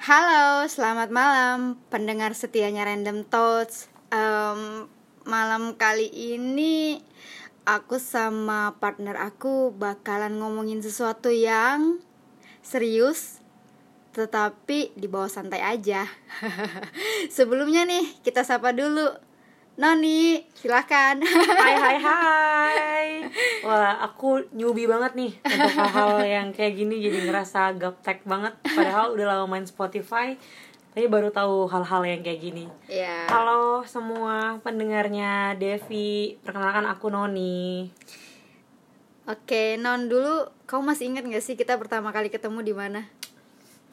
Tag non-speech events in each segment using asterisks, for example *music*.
Halo, selamat malam pendengar setianya Random Thoughts. Em, malam kali ini aku sama partner aku bakalan ngomongin sesuatu yang serius, tetapi di bawah santai aja. *laughs* Sebelumnya nih kita sapa dulu. Noni, silahkan. *laughs* Hai hai hai. Wah aku newbie banget nih Untuk hal-hal yang kayak gini. Jadi ngerasa gaptek banget. Padahal udah lama main Spotify Tapi baru tahu hal-hal yang kayak gini. Ya. Halo semua pendengarnya Devi. Perkenalkan aku Noni. Oke, Non dulu, kamu masih ingat gak sih kita pertama kali ketemu di mana?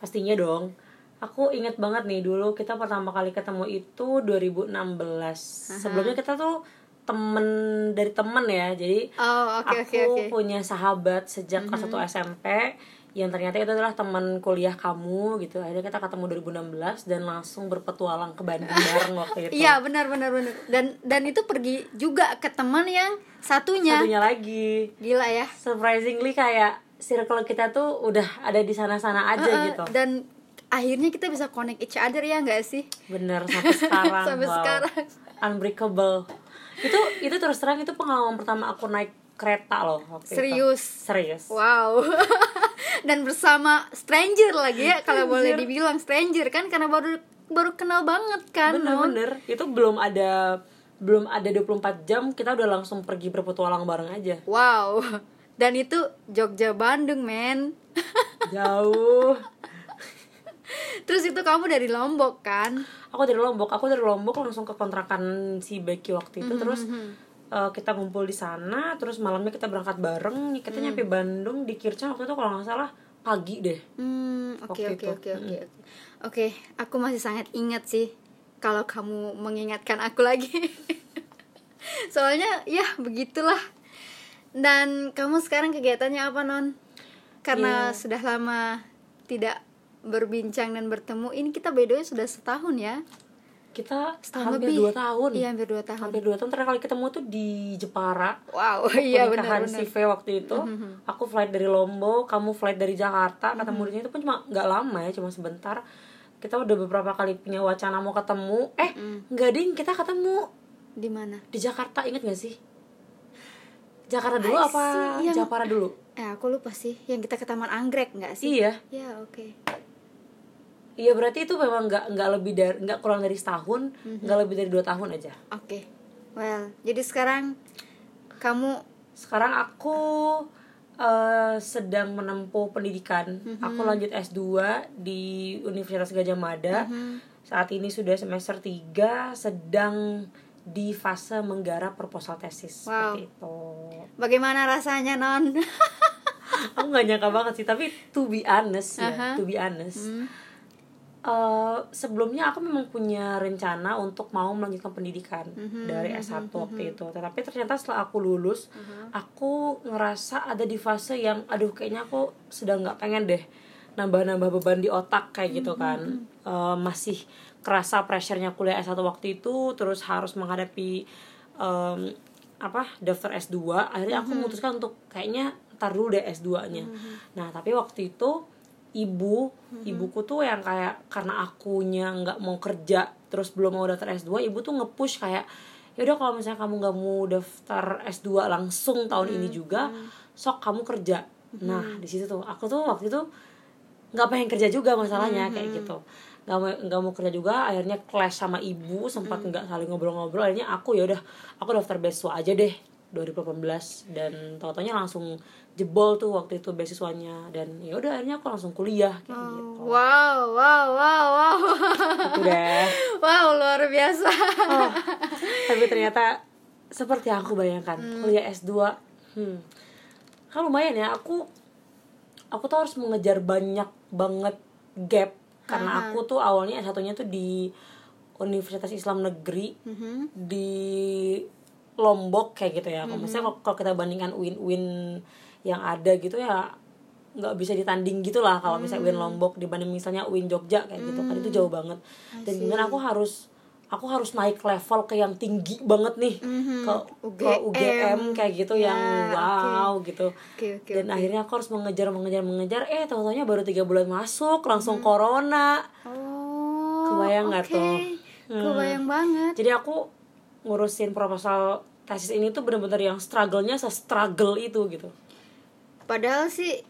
Pastinya dong Aku inget banget nih dulu kita pertama kali ketemu itu 2016 Sebelumnya kita tuh temen dari temen ya Jadi Oh, oke aku oke. oke. punya sahabat sejak kelas 1 SMP yang ternyata itu adalah teman kuliah kamu gitu. Akhirnya kita ketemu 2016 dan langsung berpetualang ke Bandung bareng *laughs* waktu itu. Iya benar benar benar. Dan dan itu pergi juga ke teman yang satunya. satunya lagi. Gila ya. surprisingly kayak circle kita tuh udah ada di sana-sana aja Eh, gitu. Dan akhirnya kita bisa connect each other ya nggak sih? bener sampai *laughs* sekarang Sampai wow. sekarang. unbreakable itu itu terus terang itu pengalaman pertama aku naik kereta loh waktu itu. Serius. serius Wow. *laughs* dan bersama stranger lagi ya kalau boleh Stranger. dibilang stranger kan karena baru baru kenal banget kan. Bener-bener itu belum ada belum ada 24 jam kita udah langsung pergi berpetualang bareng aja Wow. Dan itu Jogja Bandung, men. *laughs* jauh Terus itu kamu dari Lombok kan? aku dari lombok aku dari lombok langsung ke kontrakan si Becky waktu itu terus eh, kita ngumpul di sana terus malamnya kita berangkat bareng kita nyampe Bandung di Kircon waktu itu kalau nggak salah pagi deh Hmm, oke oke oke oke. oke. Oke, aku masih sangat ingat sih kalau kamu mengingatkan aku lagi. *laughs* Soalnya ya begitulah. Dan kamu sekarang kegiatannya apa, Non? Karena Iya. sudah lama tidak berbincang dan bertemu. Ini kita by the way sudah setahun ya. kita Setahun hampir lebih. dua tahun Iya, hampir dua tahun. hampir dua tahun terakhir kali ketemu tuh di Jepara Wow, iya benar benar. si V waktu itu aku flight dari Lombok kamu flight dari Jakarta ketemu di sini itu pun cuma nggak lama ya cuma sebentar kita udah beberapa kali punya wacana mau ketemu eh nggak ding kita ketemu Di mana? di Jakarta inget gak sih Jakarta dulu apa yang- Japara dulu Eh, aku lupa sih. Yang kita ke Taman Anggrek nggak sih? iya Ya, oke. Iya berarti itu memang nggak nggak lebih dari nggak kurang dari setahun nggak lebih dari dua tahun aja Oke. Well, jadi sekarang kamu sekarang aku eh, sedang menempuh pendidikan aku lanjut S2 di Universitas Gajah Mada saat ini sudah semester 3 sedang di fase menggarap proposal tesis Wow. seperti itu bagaimana rasanya, Non? *laughs* aku nggak nyangka banget sih tapi to be honest ya Aha. to be honest eh, sebelumnya aku memang punya rencana untuk mau melanjutkan pendidikan dari S1 waktu itu. Tetapi ternyata setelah aku lulus aku ngerasa ada di fase yang aduh kayaknya aku sedang nggak pengen deh nambah-nambah beban di otak kayak gitu kan. Eh, masih kerasa pressure-nya kuliah S1 waktu itu terus harus menghadapi em, apa daftar S2 akhirnya aku memutuskan untuk kayaknya ntar dulu deh S2-nya nah tapi waktu itu ibu ibuku tuh yang kayak karena akunya nggak mau kerja terus belum mau daftar S2 ibu tuh nge-push kayak yaudah kalau misalnya kamu nggak mau daftar S2 langsung tahun ini juga sok kamu kerja. Nah di situ tuh aku tuh waktu itu nggak pengen kerja juga masalahnya kayak gitu. Nggak mau nggak mau kerja juga akhirnya clash sama ibu sempat nggak saling ngobrol-ngobrol akhirnya aku ya udah aku daftar beasiswa aja deh 2018 dan tau-taunya langsung jebol tuh waktu itu beasiswanya dan ya udah akhirnya aku langsung kuliah kayak gitu Wow, wow, wow, wow. udah *laughs* wow, luar biasa. oh, tapi ternyata seperti yang aku bayangkan kuliah S2 hmm. kan lumayan ya aku aku tuh harus mengejar banyak banget gap karena aku tuh awalnya S1-nya tuh di Universitas Islam Negeri Mhm. di Lombok kayak gitu ya. Kalau misalnya kalau- kita bandingkan UIN-UIN yang ada gitu ya nggak bisa ditanding gitu lah kalau misalnya UIN Lombok dibanding misalnya UIN Jogja kayak gitu kan itu jauh banget. Dan kemudian aku harus aku harus naik level ke yang tinggi banget nih Mhm. ke ke UGM. UGM kayak gitu Ya, yang wow gitu Oke, oke, dan oke. akhirnya aku harus mengejar mengejar mengejar eh tahu-taunya baru tiga bulan masuk langsung corona Oh. Kebayang nggak oke. tuh? Hmm. Kebayang banget. jadi aku ngurusin proposal tesis ini tuh bener-bener yang struggle-nya se-struggle itu gitu Padahal sih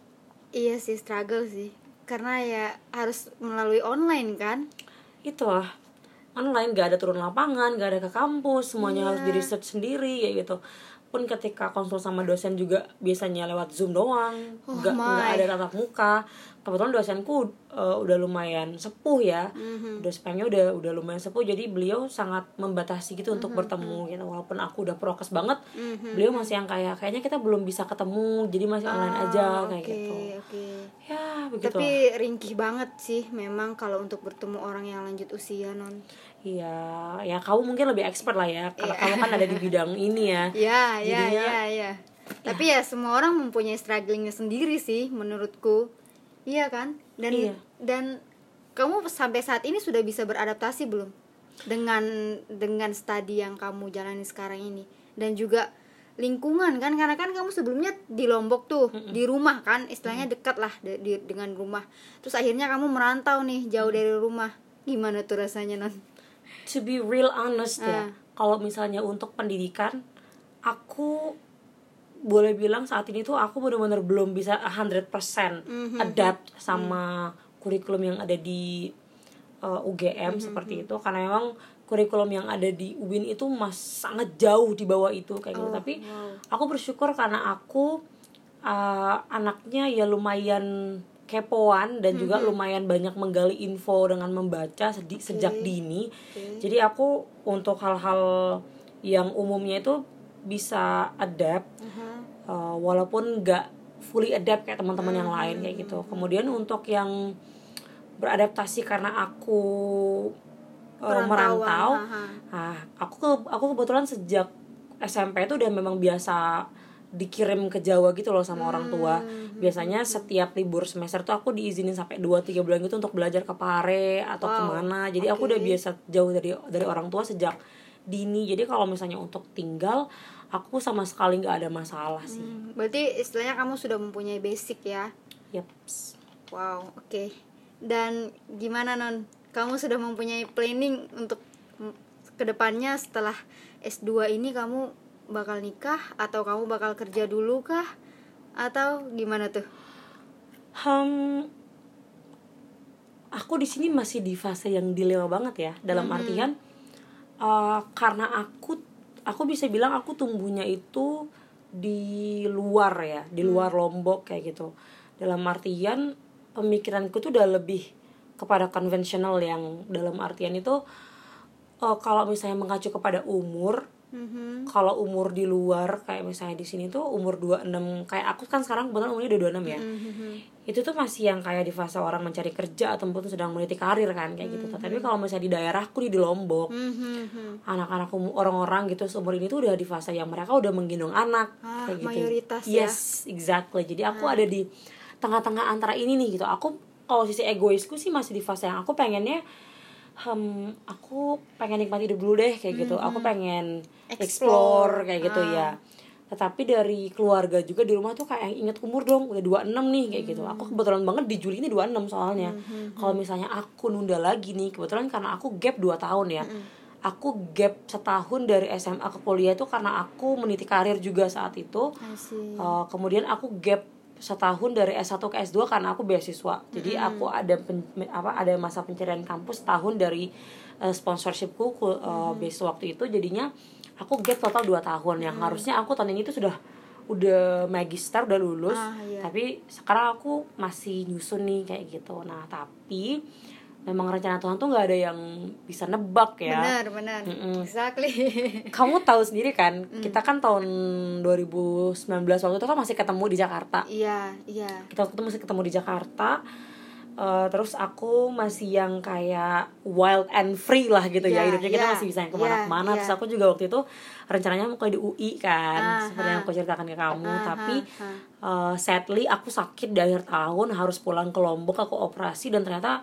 iya sih struggle sih. Karena ya harus melalui online kan. itu lah online gak ada turun lapangan gak ada ke kampus semuanya harus di Iya. research sendiri ya gitu pun ketika konsul sama dosen juga biasanya lewat zoom doang Oh nggak ada tatap muka kebetulan dosenku uh, udah lumayan sepuh ya Mhm. dosennya udah udah lumayan sepuh jadi beliau sangat membatasi gitu untuk Mhm. bertemu gitu walaupun aku udah prokes banget Mhm. beliau masih yang kayak kayaknya kita belum bisa ketemu jadi masih online Ah, aja kayak gitu Oke. ya begitu Tapi ringkih banget sih memang kalau untuk bertemu orang yang lanjut usia non. Iya, ya kamu mungkin lebih expert lah ya, karena Iya. kamu kan ada di *laughs* bidang ini ya. Ya, ya, Jadinya- ya, ya. Tapi ya semua orang mempunyai strugglingnya sendiri sih menurutku. Iya kan? Dan Iya. dan kamu sampai saat ini sudah bisa beradaptasi belum dengan dengan studi yang kamu jalani sekarang ini dan juga lingkungan kan karena kan kamu sebelumnya di Lombok tuh di rumah kan istilahnya dekat lah de- di- dengan rumah terus akhirnya kamu merantau nih jauh dari rumah gimana tuh rasanya non To be real honest ya, Ah. kalau misalnya untuk pendidikan, aku boleh bilang saat ini tuh aku benar-benar belum bisa 100% Mhm. adapt sama kurikulum yang ada di uh, UGM Mhm, seperti itu karena memang kurikulum yang ada di UIN itu mas sangat jauh di bawah itu kayak gitu Oh, tapi wow. aku bersyukur karena aku uh, anaknya ya lumayan kepoan dan juga lumayan banyak menggali info dengan membaca sedi- sejak dini Oke. jadi aku untuk hal-hal yang umumnya itu bisa adapt Aha. uh, walaupun nggak fully adapt kayak teman-teman yang lain kayak gitu kemudian untuk yang beradaptasi karena aku uh, merantau aha. ah aku ke- aku kebetulan sejak SMP itu udah memang biasa dikirim ke Jawa gitu loh sama orang tua biasanya setiap libur semester tuh aku diizinin sampai 2-3 bulan gitu untuk belajar ke Pare atau Wow, ke mana jadi aku udah biasa jauh dari dari orang tua sejak dini jadi kalau misalnya untuk tinggal aku sama sekali nggak ada masalah sih Hmm, Berarti istilahnya kamu sudah mempunyai basic ya. Yeps. Wow, oke. Dan gimana non? Kamu sudah mempunyai planning untuk ke depannya setelah S2 ini kamu bakal nikah atau kamu bakal kerja dulu kah? Atau gimana tuh? Hmm, aku di sini masih di fase yang dilema banget ya dalam artian uh, karena aku aku bisa bilang aku tumbuhnya itu di luar ya di luar lombok kayak gitu dalam artian pemikiranku tuh udah lebih kepada konvensional yang dalam artian itu uh, kalau misalnya mengacu kepada umur Mhm. kalau umur di luar kayak misalnya di sini tuh umur 26 kayak aku kan sekarang kebetulan umurnya udah 26 ya Mhm. itu tuh masih yang kayak di fase orang mencari kerja ataupun sedang meniti karir kan kayak gitu tapi kalau misalnya di daerahku di, di Lombok Mhm. anak-anak umum- orang-orang gitu seumur ini tuh udah di fase yang mereka udah menggendong anak Ah, kayak gitu mayoritas ya. yes exactly jadi aku ada di tengah-tengah antara ini nih gitu aku kalau sisi egoisku sih masih di fase yang aku pengennya hmm, aku pengen nikmati hidup dulu deh kayak gitu. Aku pengen Explore. explore kayak gitu Ah. ya tetapi dari keluarga juga di rumah tuh kayak inget umur dong udah 26 nih kayak gitu. Aku kebetulan banget di Juli ini 26 soalnya. Kalau misalnya aku nunda lagi nih kebetulan karena aku gap 2 tahun ya. Aku gap setahun dari SMA ke kuliah itu karena aku meniti karir juga saat itu. Uh, kemudian aku gap setahun dari S1 ke S2 karena aku beasiswa. Jadi aku ada pen- apa ada masa pencarian kampus tahun dari uh, sponsorshipku ku- uh, beasiswa waktu itu. Jadinya aku gap total 2 tahun. Yang harusnya aku tahun ini tuh sudah udah magister udah lulus. Ah, iya. tapi sekarang aku masih nyusun nih kayak gitu. Nah tapi memang rencana Tuhan tuh nggak ada yang bisa nebak ya Benar, benar. Exactly. *laughs* kamu tahu sendiri kan kita kan tahun 2019 waktu itu kan masih ketemu di Jakarta Iya, iya. kita waktu itu masih ketemu di Jakarta Eh, terus aku masih yang kayak wild and free lah gitu ya Ya, hidupnya kita ya, masih bisa yang ya, ke mana-mana ya. terus aku juga waktu itu rencananya mau kuliah di UI kan Aha. seperti yang aku ceritakan ke kamu Aha, tapi eh, sadly aku sakit di akhir tahun harus pulang ke Lombok aku operasi dan ternyata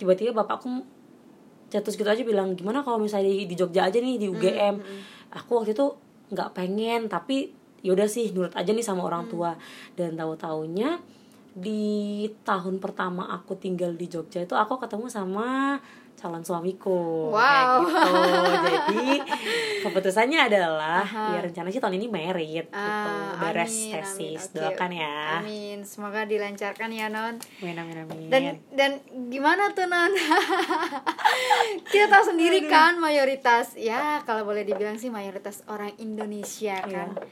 tiba-tiba bapakku jatuh gitu aja bilang gimana kalau misalnya di, di Jogja aja nih di UGM aku waktu itu nggak pengen tapi yaudah sih nurut aja nih sama orang tua. Dan tahu taunya di tahun pertama aku tinggal di Jogja itu aku ketemu sama calon suamiku Wow. kayak gitu jadi keputusannya adalah Aha. ya rencana sih tahun ini married gitu Ah, beres amin, tesis amin. Oke, doakan ya Amin. Semoga dilancarkan ya non. amin amin amin Dan dan gimana tuh non? *laughs* Kita tahu sendiri kan mayoritas ya kalau boleh dibilang sih mayoritas orang Indonesia kan. Iya.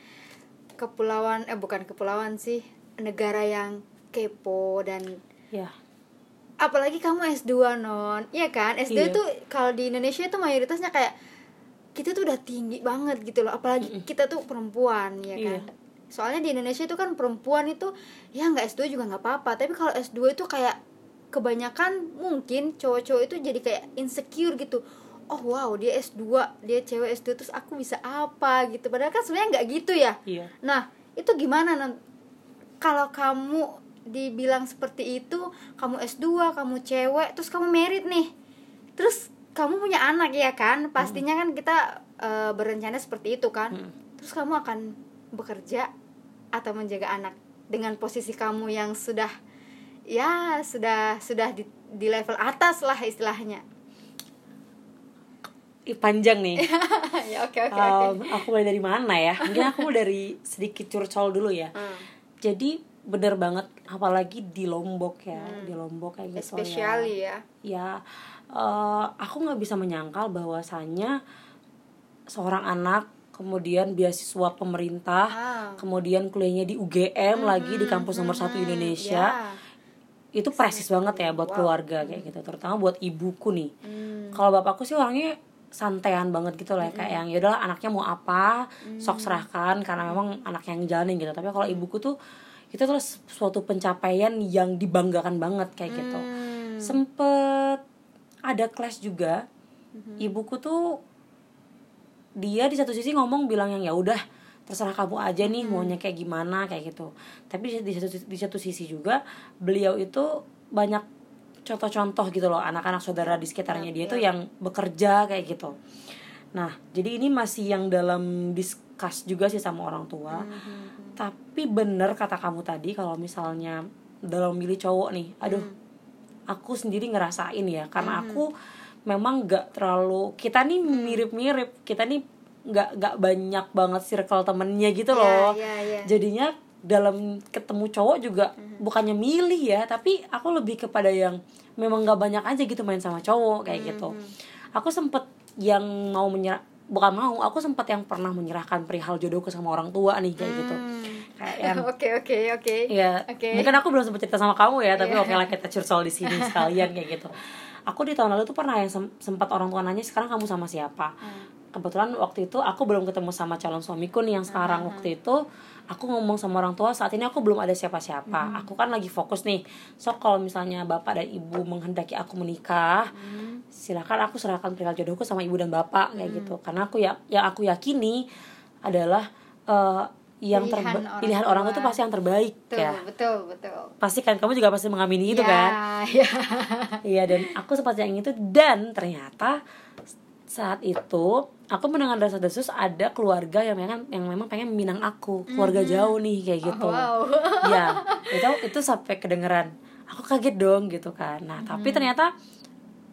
Kepulauan eh bukan kepulauan sih negara yang kepo dan ya. apalagi kamu S2 non. Iya kan? S2 Iya. tuh kalau di Indonesia itu mayoritasnya kayak kita tuh udah tinggi banget gitu loh. Apalagi kita tuh perempuan ya kan? Iya. soalnya di Indonesia itu kan perempuan itu ya nggak S2 juga nggak apa-apa. Tapi kalau S2 itu kayak kebanyakan mungkin cowok-cowok itu jadi kayak insecure gitu. Oh wow dia S2 dia cewek S2 terus aku bisa apa gitu. Padahal kan sebenarnya nggak gitu ya. Iya. Nah, itu gimana non? Kalau kamu dibilang seperti itu, kamu S2, kamu cewek, terus kamu merit nih. Terus kamu punya anak ya kan? Pastinya kan kita eh, berencana seperti itu kan. Hmm. Terus kamu akan bekerja atau menjaga anak dengan posisi kamu yang sudah ya sudah sudah di, di level atas lah istilahnya. Panjang nih *laughs* ya oke oke aku mulai dari mana ya mungkin aku mulai dari sedikit curcol dulu ya Hmm. jadi bener banget apalagi di Lombok ya di Lombok kayak gitu Especially ya. ya eh, aku nggak bisa menyangkal bahwasannya seorang anak kemudian beasiswa pemerintah Ah. kemudian kuliahnya di UGM lagi di kampus nomor satu Indonesia Ya. itu presis banget ya buat keluarga kayak gitu terutama buat ibuku nih. Hmm. kalau bapakku sih orangnya santean banget gitu lah kayak yang yaudahlah anaknya mau apa sok serahkan karena memang anak yang jalanin gitu. Tapi kalau ibuku tuh itu tuh suatu pencapaian yang dibanggakan banget kayak gitu. Hmm. sempet ada clash juga. Ibuku tuh dia di satu sisi ngomong bilang yang ya udah terserah kamu aja nih maunya kayak gimana kayak gitu. Tapi di satu di satu sisi juga beliau itu banyak contoh-contoh gitu loh anak-anak saudara di sekitarnya dia tuh yang bekerja kayak gitu nah jadi ini masih yang dalam discuss juga sih sama orang tua. Tapi bener kata kamu tadi kalau misalnya dalam milih cowok nih aduh aku sendiri ngerasain ya karena aku memang nggak terlalu kita nih mirip-mirip kita nih nggak nggak banyak banget circle temennya gitu Ya, loh. ya, ya. jadinya dalam ketemu cowok juga bukannya milih ya tapi aku lebih kepada yang memang nggak banyak aja gitu main sama cowok kayak gitu. aku sempet yang mau menyerah bukan mau aku sempat yang pernah menyerahkan perihal jodohku sama orang tua nih kayak gitu. Kayak yang *laughs* Oke oke oke. ya Oke. mungkin aku belum sempat cerita sama kamu ya tapi oke lah kita curcol di sini sekalian kayak gitu. Aku di tahun lalu tuh pernah yang sem- sempat orang tua nanya sekarang kamu sama siapa kebetulan waktu itu aku belum ketemu sama calon suamiku nih yang sekarang. Waktu itu aku ngomong sama orang tua saat ini aku belum ada siapa-siapa. Aku kan lagi fokus nih. So kalau misalnya bapak dan ibu menghendaki aku menikah silakan aku serahkan perihal jodohku sama ibu dan bapak kayak gitu. Karena aku ya yang aku yakini adalah eh, yang Pilihan terba- orang pilihan orang tua. itu pasti yang terbaik Betul, ya. betul, betul. pasti kan kamu juga pasti mengamini itu ya, kan? *laughs* Ya. iya dan aku sempat yang itu dan ternyata saat itu aku mendengar desas-desus ada keluarga yang memang yang memang pengen meminang aku keluarga jauh nih kayak gitu Mm-hmm. Oh, wow. *laughs* ya itu itu sampai kedengeran aku kaget dong gitu kan nah Mm-hmm. tapi ternyata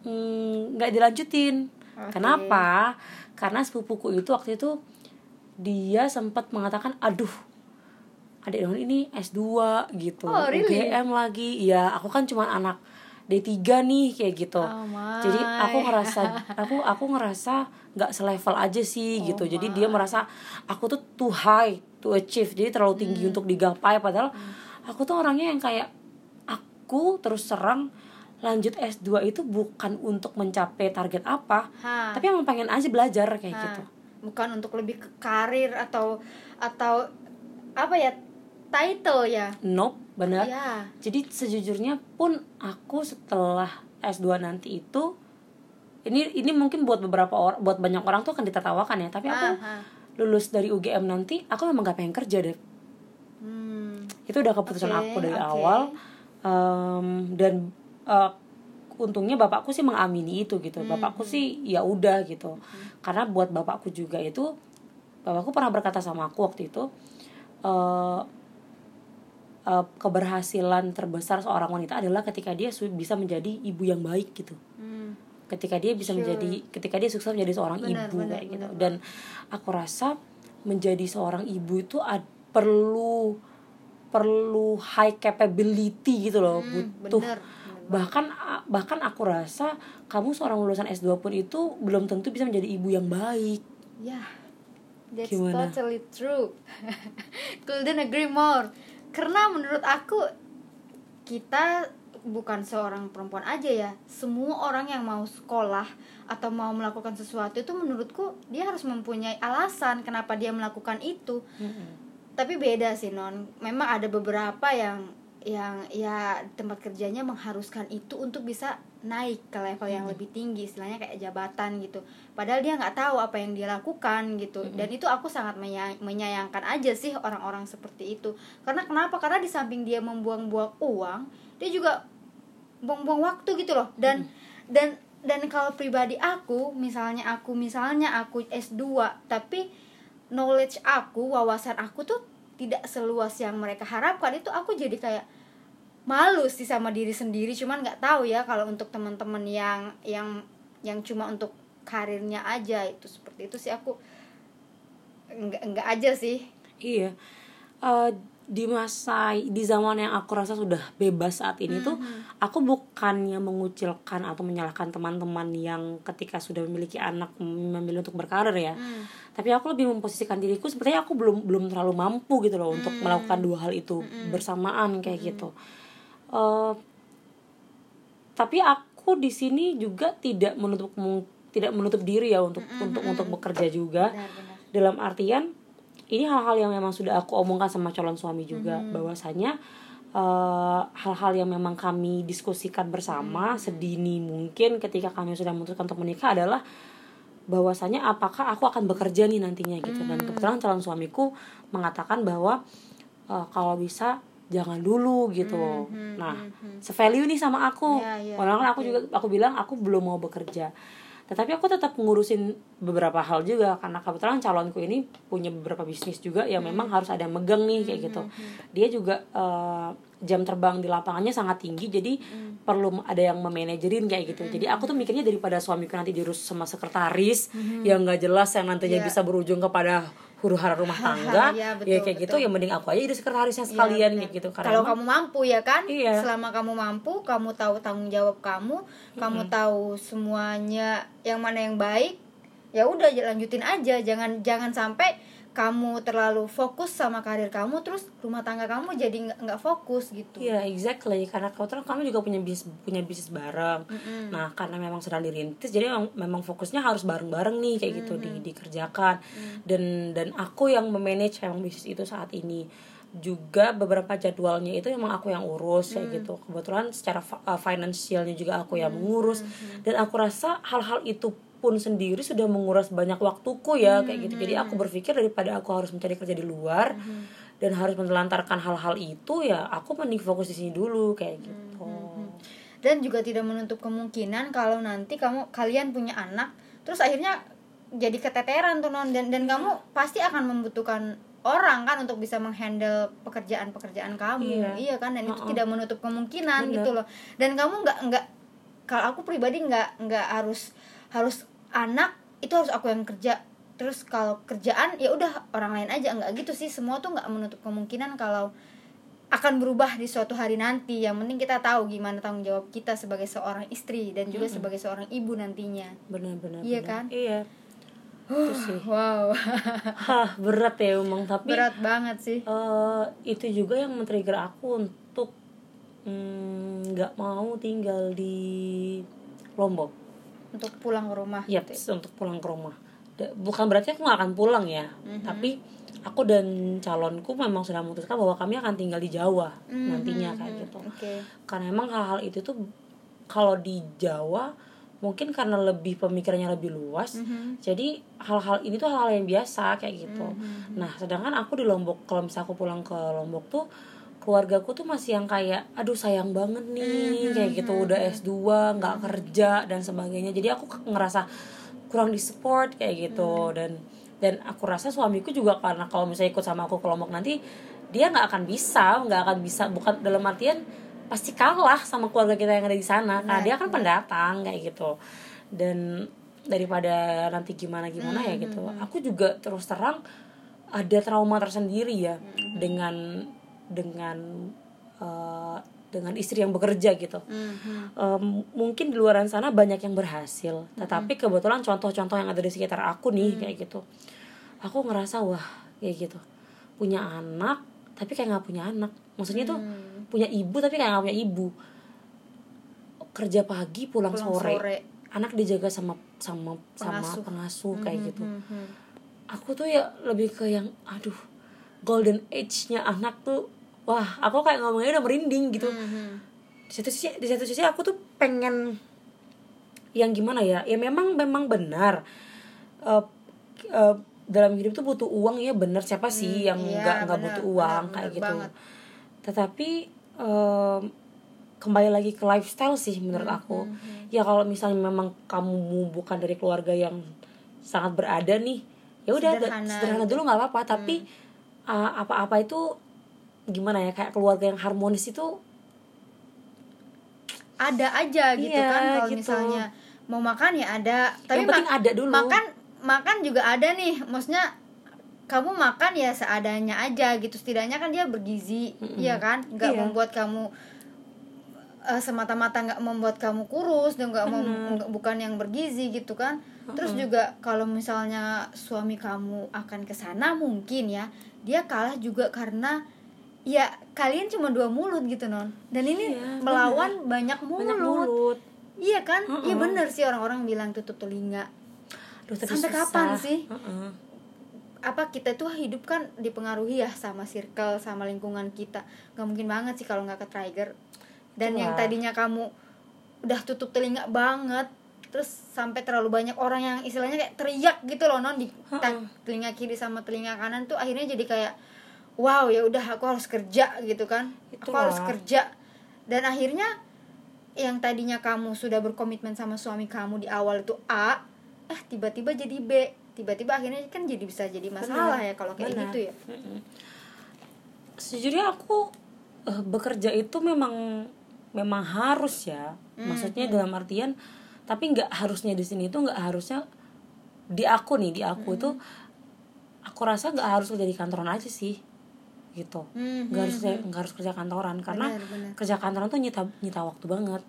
mm, nggak dilanjutin Oke. kenapa karena sepupuku itu waktu itu dia sempat mengatakan aduh adik Daun ini S2 gitu Oh, really? UGM lagi iya aku kan cuma anak D3 nih kayak gitu. Oh, my. jadi aku ngerasa aku aku ngerasa nggak selevel aja sih Oh, gitu. Jadi dia merasa aku tuh too high to achieve jadi terlalu tinggi Hmm. untuk digapai. Padahal aku tuh orangnya yang kayak aku terus serang lanjut S2 itu bukan untuk mencapai target apa Ha. tapi emang pengen aja belajar kayak Nah, gitu. Bukan untuk lebih ke karir atau atau apa ya title ya? Nope benar ya jadi sejujurnya pun aku setelah S2 nanti itu ini ini mungkin buat beberapa orang buat banyak orang tuh akan ditertawakan ya. Tapi aku Aha. lulus dari UGM nanti aku memang gak pengen kerja deh. Hmm. itu udah keputusan Oke, aku dari oke. awal. Em, dan eh, untungnya bapakku sih mengamini itu gitu. Bapakku sih ya udah gitu. Karena buat bapakku juga itu bapakku pernah berkata sama aku waktu itu eh eh, keberhasilan terbesar seorang wanita adalah ketika dia bisa menjadi ibu yang baik gitu Hmm. ketika dia bisa menjadi ketika dia sukses menjadi seorang Benar, ibu benar, kayak gitu benar dan aku rasa menjadi seorang ibu itu ad- perlu perlu high capability gitu loh butuh bener, bener bahkan bahkan aku rasa kamu seorang lulusan S2 pun itu belum tentu bisa menjadi ibu yang baik Ya, that's Gimana? totally true. *laughs* Couldn't agree more. Karena menurut aku kita bukan seorang perempuan aja ya. Semua orang yang mau sekolah atau mau melakukan sesuatu itu menurutku dia harus mempunyai alasan kenapa dia melakukan itu. Tapi beda sih non. Memang ada beberapa yang yang ya tempat kerjanya mengharuskan itu untuk bisa naik ke level yang lebih tinggi istilahnya kayak jabatan gitu. Padahal dia nggak tahu apa yang dia lakukan gitu. Dan itu aku sangat menya- menyayangkan aja sih orang-orang seperti itu. Karena kenapa? Karena di samping dia membuang-buang uang dia juga buang-buang waktu gitu loh. Dan dan dan kalau pribadi aku misalnya aku misalnya aku S2 tapi knowledge aku wawasan aku tuh tidak seluas yang mereka harapkan itu aku jadi kayak malu sih sama diri sendiri cuman nggak tahu ya kalau untuk teman-teman yang yang yang cuma untuk karirnya aja itu seperti itu sih aku. Enggak enggak aja sih. Iya. Eh, di masa di zaman yang aku rasa sudah bebas saat ini tuh aku bukannya mengucilkan atau menyalahkan teman-teman yang ketika sudah memiliki anak memilih untuk berkarir ya. Tapi aku lebih memposisikan diriku sepertinya aku belum belum terlalu mampu gitu loh untuk melakukan dua hal itu bersamaan kayak gitu. Eh, tapi aku di sini juga tidak menutup tidak menutup diri ya untuk untuk untuk bekerja juga. Benar-benar dalam artian ini hal-hal yang memang sudah aku omongkan sama calon suami juga bahwasanya eh, hal-hal yang memang kami diskusikan bersama sedini mungkin ketika kami sudah memutuskan untuk menikah adalah bahwasanya apakah aku akan bekerja nih nantinya gitu. Dan kebetulan calon suamiku mengatakan bahwa eh, kalau bisa jangan dulu gitu. Nah sevalue nih sama aku. Ya, ya, Padahal kan aku juga aku bilang aku belum mau bekerja. Tetapi aku tetap ngurusin beberapa hal juga karena kebetulan calonku ini punya beberapa bisnis juga yang memang harus ada yang megang nih kayak gitu. dia juga eh, jam terbang di lapangannya sangat tinggi jadi perlu ada yang memanajerin kayak gitu. Jadi aku tuh mikirnya daripada suamiku nanti diurus sama sekretaris yang nggak jelas yang nantinya Iya. bisa berujung kepada huru hara rumah tangga Iya, betul, ya kayak gitu betul. ya mending aku aja jadi sekretarisnya sekalian benar. kayak gitu karena kalau kamu mampu ya kan Iya. selama kamu mampu kamu tahu tanggung jawab kamu kamu tahu semuanya yang mana yang baik ya udah lanjutin aja jangan jangan sampai kamu terlalu fokus sama karir kamu terus rumah tangga kamu jadi nggak fokus gitu Iya, exactly. Karena kebetulan kami juga punya bisnis punya bisnis bareng. Nah, karena memang sedang dirintis, jadi memang, memang fokusnya harus bareng-bareng nih kayak gitu di, dikerjakan. Dan dan aku yang memanage memang bisnis itu saat ini. Juga beberapa jadwalnya itu memang aku yang urus kayak gitu. Kebetulan secara uh, finansialnya juga aku yang mengurus. Dan aku rasa hal-hal itu pun sendiri sudah menguras banyak waktuku ya kayak gitu. Jadi aku berpikir daripada aku harus mencari kerja di luar dan harus menelantarkan hal-hal itu ya aku mending fokus di sini dulu kayak gitu. dan juga tidak menutup kemungkinan kalau nanti kamu kalian punya anak terus akhirnya jadi keteteran tuh non dan dan kamu pasti akan membutuhkan orang kan untuk bisa menghandle pekerjaan-pekerjaan kamu Iya. iya kan dan itu Uh-uh. tidak menutup kemungkinan Bener. gitu loh dan kamu nggak nggak kalau aku pribadi nggak nggak harus harus anak itu harus aku yang kerja terus kalau kerjaan ya udah orang lain aja nggak gitu sih semua tuh nggak menutup kemungkinan kalau akan berubah di suatu hari nanti yang penting kita tahu gimana tanggung jawab kita sebagai seorang istri dan juga sebagai seorang ibu nantinya Benar-benar. Iya benar. kan? Iya. Itu sih. wow *laughs* Hah, berat ya emang tapi berat banget sih eh, itu juga yang men-trigger aku untuk mm, nggak mau tinggal di Lombok. Untuk pulang ke rumah Yap, gitu ya. untuk pulang ke rumah. Bukan berarti aku nggak akan pulang ya, Mhm. tapi aku dan calonku memang sudah memutuskan bahwa kami akan tinggal di Jawa nantinya kayak gitu. oke karena emang hal-hal itu tuh kalau di Jawa mungkin karena lebih pemikirannya lebih luas Mhm. jadi hal-hal ini tuh hal-hal yang biasa kayak gitu Mhm. nah sedangkan aku di Lombok kalau misalnya aku pulang ke Lombok tuh keluargaku tuh masih yang kayak aduh sayang banget nih kayak gitu udah S2 nggak kerja dan sebagainya. Jadi aku ngerasa kurang di support kayak gitu. Dan dan aku rasa suamiku juga karena kalau misalnya ikut sama aku ke Lombok nanti dia nggak akan bisa nggak akan bisa bukan dalam artian pasti kalah sama keluarga kita yang ada di sana karena dia kan pendatang kayak gitu. Dan daripada nanti gimana gimana ya gitu. aku juga terus terang ada trauma tersendiri ya dengan dengan eh, dengan istri yang bekerja gitu. Em, mungkin di luaran sana banyak yang berhasil tetapi kebetulan contoh-contoh yang ada di sekitar aku nih kayak gitu. Aku ngerasa wah kayak gitu. Punya anak tapi kayak nggak punya anak. Maksudnya tuh punya ibu tapi kayak nggak punya ibu. Kerja pagi pulang, Pulang sore. sore. anak dijaga sama sama sama Pengasuh. pengasuh kayak gitu. Mhm. aku tuh ya lebih ke yang aduh golden age-nya anak tuh wah aku kayak ngomongnya udah merinding gitu. Mhm. di satu sisi di satu sisi aku tuh pengen yang gimana ya? Ya memang memang benar. Eh, eh, dalam hidup tuh butuh uang ya benar. Siapa sih yang iya, nggak nggak benar, butuh uang? kayak gitu. banget. tetapi em, kembali lagi ke lifestyle sih menurut Hmm, aku ya kalau misalnya memang kamu bukan dari keluarga yang sangat berada nih ya udah Sederhana sederhana dulu nggak apa-apa. Tapi uh, apa-apa itu gimana ya kayak keluarga yang harmonis itu ada aja gitu Iya, kan kalau gitu. misalnya mau makan ya ada. Tapi Yang penting ada dulu. makan makan juga ada nih. Maksudnya kamu makan ya seadanya aja gitu. Setidaknya kan dia bergizi iya kan? Nggak Iya. membuat kamu eh, semata-mata nggak membuat kamu kurus dan nggak bukan yang bergizi gitu kan? Terus juga kalau misalnya suami kamu akan ke sana mungkin ya dia kalah juga karena ya kalian cuma dua mulut gitu non dan ini Iya, melawan banyak mulut, banyak mulut. iya kan? Iya bener sih orang-orang bilang tutup telinga. Tapi Sampai susah. kapan sih? Heeh. apa kita tuh hidup kan dipengaruhi ya sama circle sama lingkungan kita. Nggak mungkin banget sih kalau nggak ke trigger. Dan Itulah. yang tadinya kamu udah tutup telinga banget terus sampai terlalu banyak orang yang istilahnya kayak teriak gitu loh non di ta- telinga kiri sama telinga kanan tuh akhirnya jadi kayak wow ya udah aku harus kerja gitu kan. Aku Itulah. harus kerja. Dan akhirnya yang tadinya kamu sudah berkomitmen sama suami kamu di awal itu A eh tiba-tiba jadi B. Tiba-tiba akhirnya kan jadi bisa jadi masalah Benar, ya kalau kayak benar. gitu ya. Sejujurnya aku eh, bekerja itu memang memang harus ya. Maksudnya dalam artian tapi nggak harusnya di sini itu nggak harusnya di aku nih di aku itu aku rasa nggak harus kerja di kantoran aja sih gitu. Hmm, nggak harus nggak harus kerja kantoran karena Benar, benar. kerja kantoran tuh nyita nyita waktu banget.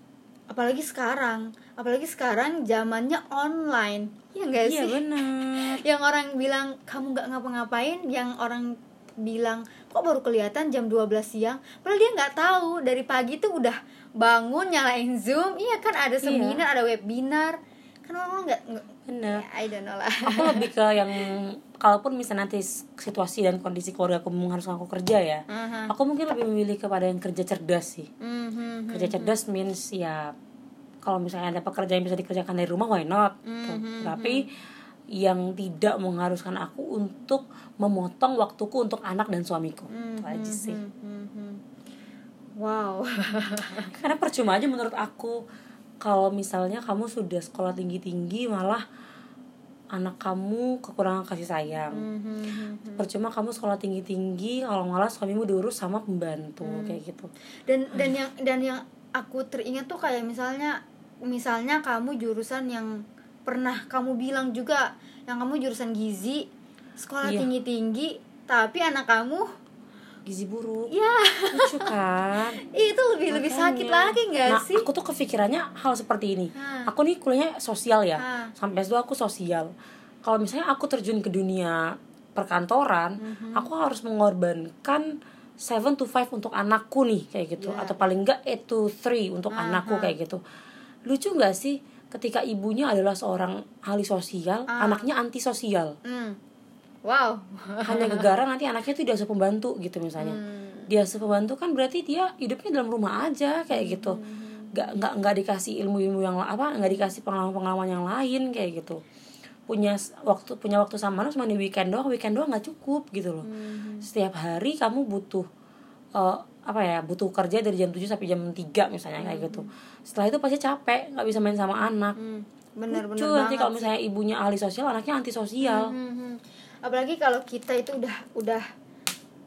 Apalagi sekarang apalagi sekarang zamannya online ya enggak iya sih? benar. *laughs* Yang orang bilang kamu nggak ngapa-ngapain yang orang bilang kok baru kelihatan jam 12 siang? Padahal dia nggak tahu dari pagi tuh udah bangun nyalain zoom iya kan ada seminar ada webinar kan orang nggak nggak- benar ya, I don't know lah. Aku lebih ke yang kalaupun misalnya nanti situasi dan kondisi keluarga aku mengharuskan aku kerja ya Aha. aku mungkin lebih memilih kepada yang kerja cerdas sih. Mhm. kerja cerdas means ya kalau misalnya ada pekerjaan yang bisa dikerjakan dari rumah why not? Gitu. tapi yang tidak mengharuskan aku untuk memotong waktuku untuk anak dan suamiku. Itu aja sih. Mhm. wow. *laughs* Karena percuma aja menurut aku kalau misalnya kamu sudah sekolah tinggi tinggi malah anak kamu kekurangan kasih sayang Mhm. percuma kamu sekolah tinggi tinggi kalau malah suamimu diurus sama pembantu kayak gitu dan dan yang dan yang aku teringat tuh kayak misalnya misalnya kamu jurusan yang pernah kamu bilang juga yang kamu jurusan gizi sekolah Iya. tinggi tinggi tapi anak kamu gizi buruk. Ya lucu kan? *laughs* Itu lebih lebih sakit lagi nggak nah, sih? aku tuh kepikirannya hal seperti ini. Hah. aku nih kuliahnya sosial ya. Hah. sampai S2 aku sosial. Kalau misalnya aku terjun ke dunia perkantoran Mhm. aku harus mengorbankan 7 to 5 untuk anakku nih kayak gitu. Iya. atau paling enggak 8 to 3 untuk anakku kayak gitu. Lucu nggak sih? Ketika ibunya adalah seorang ahli sosial Ah. anaknya anti sosial Hmm. Wow. Hanya gegara nanti anaknya tuh diasuh pembantu gitu misalnya. Hmm. dia asuh pembantu kan berarti dia hidupnya dalam rumah aja kayak gitu. Hmm. nggak nggak nggak dikasih ilmu-ilmu yang apa nggak dikasih pengalaman-pengalaman yang lain kayak gitu. Punya waktu punya waktu sama anak cuma di weekend doang weekend doang nggak cukup gitu loh. Hmm. setiap hari kamu butuh eh, apa ya butuh kerja dari jam 7 sampai jam 3 misalnya kayak gitu. Setelah itu pasti capek nggak bisa main sama anak. Hmm, bener lucu bener nanti kalau misalnya ibunya ahli sosial anaknya anti sosial Hmm, hmm. Apalagi kalau kita itu udah udah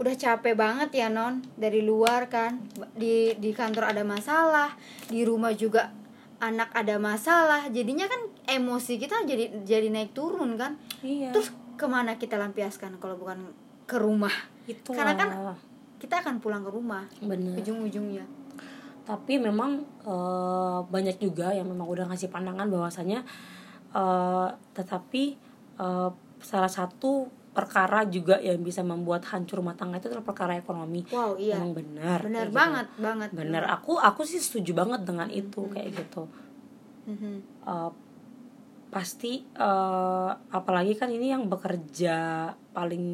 udah capek banget ya non. Dari luar kan. Di di kantor ada masalah di rumah juga anak ada masalah. Jadinya kan emosi kita jadi jadi naik turun kan. Iya. Terus ke mana kita lampiaskan kalau bukan ke rumah? Itu karena kan kita akan pulang ke rumah bener. ujung-ujungnya. Tapi memang eh, banyak juga yang memang udah ngasih pandangan bahwasanya eh, tetapi eh, salah satu perkara juga yang bisa membuat hancur rumah tangga itu adalah perkara ekonomi. Wow iya. Memang benar benar gitu. banget banget. Benar. Aku aku sih setuju banget dengan itu kayak gitu. Mhm. Eh, pasti eh, apalagi kan ini yang bekerja paling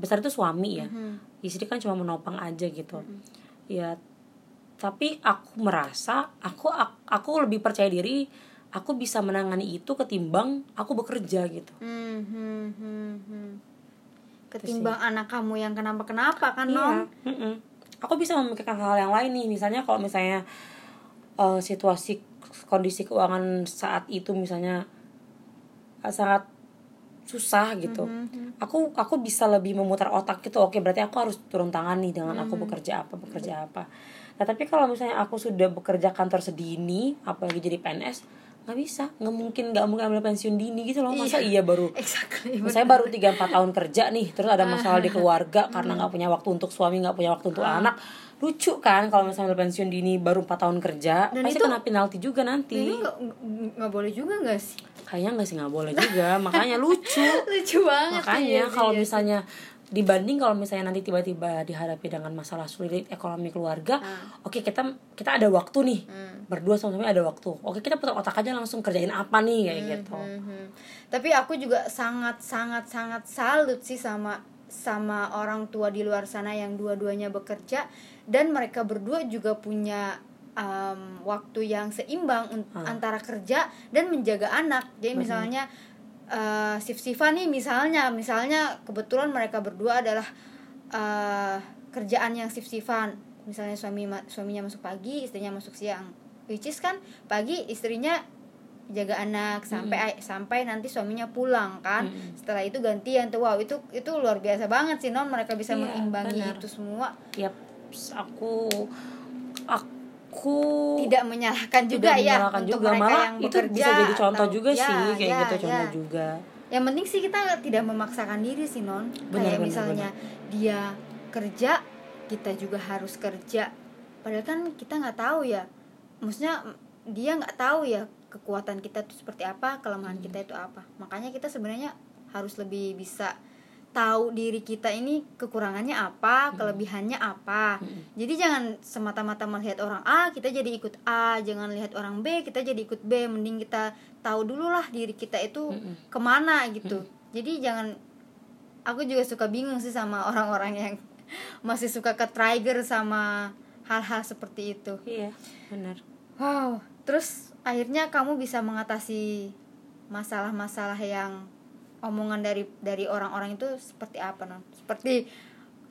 besar itu suami ya. Mhm. istri kan cuma menopang aja gitu. Ya tapi aku merasa aku ak- aku lebih percaya diri aku bisa menangani itu ketimbang aku bekerja gitu Hmm, hmm, hmm, hmm. Ketimbang anak kamu yang kenapa-kenapa kan, Non? Iya, mm-mm. Aku bisa memikirkan hal yang lain nih, misalnya kalau misalnya eh, situasi kondisi keuangan saat itu misalnya eh, sangat susah gitu. Aku aku bisa lebih memutar otak gitu. Oke, berarti aku harus turun tangan nih dengan aku bekerja apa, bekerja apa. Nah, tapi kalau misalnya aku sudah bekerja kantor sedini, apalagi jadi PNS, nggak bisa, nggak mungkin nggak mungkin ambil pensiun dini gitu loh. Masa iya baru Exactly. saya baru 3-4 tahun kerja nih terus ada masalah di keluarga karena nggak punya waktu untuk suami nggak punya waktu untuk anak lucu kan kalau misalnya pensiun dini baru 4 tahun kerja Dan pasti itu- kena penalti juga nanti Ini nggak boleh juga nggak sih? kayaknya nggak sih nggak boleh juga *laughs* makanya lucu Lucu banget. makanya iya sih, kalau iya sih. misalnya dibanding kalau misalnya nanti tiba-tiba dihadapi dengan masalah sulit ekonomi keluarga oke kita kita ada waktu nih. Berdua sama suami ada waktu. Oke kita putar otak aja langsung kerjain apa nih kayak gitu. Mhm. Tapi aku juga sangat sangat sangat salut sih sama sama orang tua di luar sana yang dua-duanya bekerja. Dan mereka berdua juga punya um, waktu yang seimbang un- antara kerja dan menjaga anak. Jadi misalnya uh, shift-shiftan nih misalnya misalnya kebetulan mereka berdua adalah uh, kerjaan yang shift-shiftan. Misalnya suami ma- suaminya masuk pagi, istrinya masuk siang. Which is kan pagi istrinya jaga anak sampai sampai nanti suaminya pulang kan. Setelah itu gantian tuh. Wow itu itu luar biasa banget sih non mereka bisa Iya, mengimbangi benar. itu semua. Yap, aku aku tidak menyalahkan juga tidak ya menyalahkan untuk juga mereka malah yang itu bekerja bisa jadi contoh atau- juga ya, sih kayak ya, gitu contoh ya. juga. Yang penting sih kita tidak memaksakan diri sih non. Benar, kayak benar, misalnya dia kerja kita juga harus kerja. Padahal kan kita nggak tahu ya. Maksudnya dia nggak tahu ya kekuatan kita itu seperti apa kelemahan Hmm. kita itu apa. Makanya kita sebenarnya harus lebih bisa tahu diri kita ini kekurangannya Hmm. apa kelebihannya apa. Jadi jangan semata-mata melihat orang A kita jadi ikut A. Jangan lihat orang B kita jadi ikut B. Mending kita tahu dulu lah diri kita itu ke mana gitu. Jadi jangan aku juga suka bingung sih sama orang-orang yang *laughs* masih suka ke trigger sama hal-hal seperti itu. Iya benar. Wow terus akhirnya kamu bisa mengatasi masalah-masalah yang omongan dari dari orang-orang itu seperti apa non seperti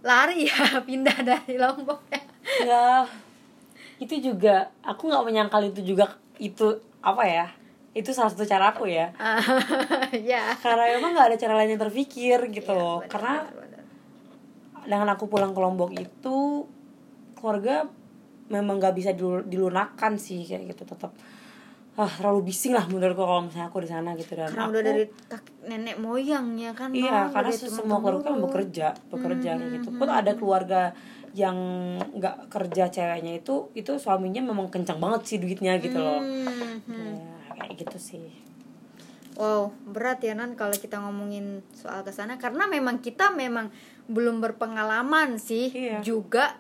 lari ya *laughs* pindah dari lombok ya. Ya itu juga aku nggak menyangkal itu juga itu apa ya? Itu salah satu cara aku ya. *laughs* Ya karena emang nggak ada cara lain yang terpikir gitu loh. benar, karena benar, benar. dengan aku pulang ke Lombok itu keluarga memang nggak bisa dilun- dilunakkan sih kayak gitu. Tetap ah terlalu bising lah menurutku kalau misalnya aku di sana gitu dan karena aku, udah dari nenek moyang ya kan iya Bang? karena semua keluarga kan bekerja bekerja kayak Hmm, gitu pun ada keluarga yang nggak kerja ceweknya itu itu suaminya memang kencang banget sih duitnya gitu loh Hmm, hmm. ya, kayak gitu sih Wow, berat ya Nan kalau kita ngomongin soal ke sana karena memang kita memang belum berpengalaman sih. Iya. Juga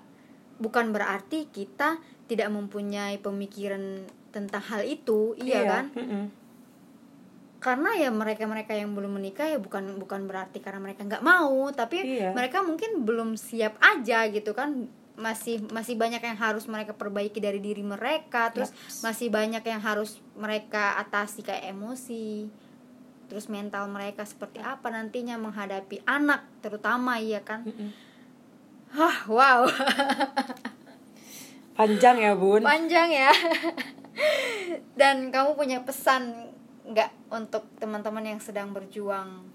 bukan berarti kita tidak mempunyai pemikiran tentang hal itu, iya, kan? mm-mm. Karena ya mereka-mereka yang belum menikah ya bukan bukan berarti karena mereka nggak mau, tapi Iya. mereka mungkin belum siap aja gitu kan. Masih masih banyak yang harus mereka perbaiki dari diri mereka, terus masih banyak yang harus mereka atasi kayak emosi. Terus mental mereka seperti apa nantinya menghadapi anak terutama ya kan. Mm-mm. Hah, wow. *laughs* panjang ya bun panjang ya *laughs* dan kamu punya pesan nggak untuk teman-teman yang sedang berjuang?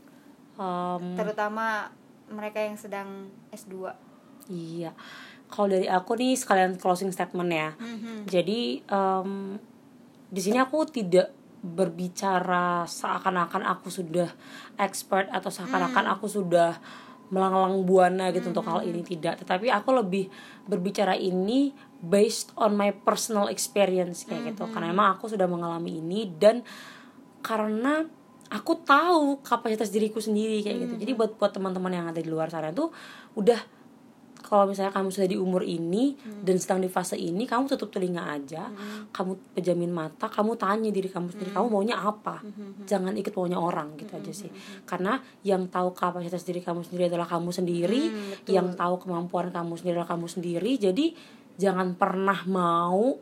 Um, terutama mereka yang sedang S2 iya. Kalau dari aku nih sekalian closing statement ya. Mhm. jadi um, di sini aku tidak berbicara seakan-akan aku sudah expert atau seakan-akan aku sudah melanglang buana gitu untuk hal ini. Tidak. Tetapi aku lebih berbicara ini based on my personal experience kayak gitu. Karena emang aku sudah mengalami ini dan karena aku tahu kapasitas diriku sendiri kayak gitu. Jadi buat buat teman-teman yang ada di luar sana tuh udah kalau misalnya kamu sudah di umur ini dan sedang di fase ini kamu tutup telinga aja kamu pejamin mata kamu tanya diri kamu sendiri kamu maunya apa? Jangan ikut maunya orang gitu aja sih. Karena yang tahu kapasitas diri kamu sendiri adalah kamu sendiri yang tahu kemampuan kamu sendiri adalah kamu sendiri jadi jangan pernah mau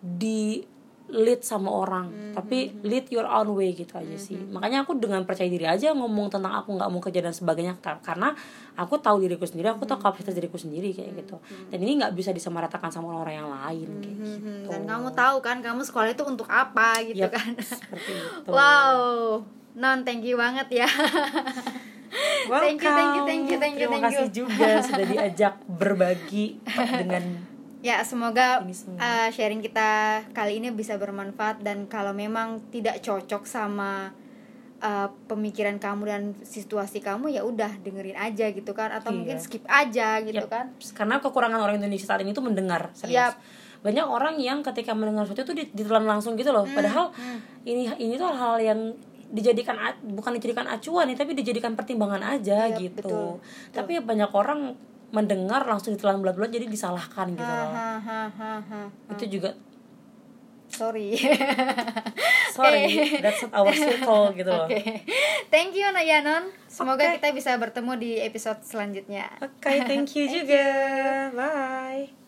di lead sama orang. Tapi lead your own way gitu aja sih. makanya aku dengan percaya diri aja ngomong tentang aku nggak mau kerja dan sebagainya Kar- karena aku tahu diriku sendiri aku tahu kapasitas diriku sendiri kayak gitu. dan ini nggak bisa disamaratakan sama orang yang lain kayak gitu dan kamu tahu kan kamu sekolah itu untuk apa gitu Yap, kan. seperti itu. Wow. Non thank you banget ya. *laughs* Thank you, thank you, thank you, thank you, Terima thank you. kasih juga sudah diajak berbagi *laughs* dengan Ya, semoga uh, sharing kita kali ini bisa bermanfaat dan kalau memang tidak cocok sama uh, pemikiran kamu dan situasi kamu ya udah dengerin aja gitu kan atau Iya. mungkin skip aja gitu Yap. kan. karena kekurangan orang Indonesia saat ini tuh mendengar serius Yap. banyak orang yang ketika mendengar sesuatu itu ditelan langsung gitu Hmm, loh padahal ini ini tuh hal yang dijadikan bukan dijadikan acuan nih tapi dijadikan pertimbangan aja Yap, gitu betul. tapi banyak orang mendengar langsung ditelan bulat-bulat jadi disalahkan gitu loh Ha, ha, ha, ha. itu juga Sorry. *laughs* sorry *laughs* that's not our circle gitu loh Oke. Thank you Nayanon. Semoga Oke. kita bisa bertemu di episode selanjutnya. oke thank you *laughs* juga bye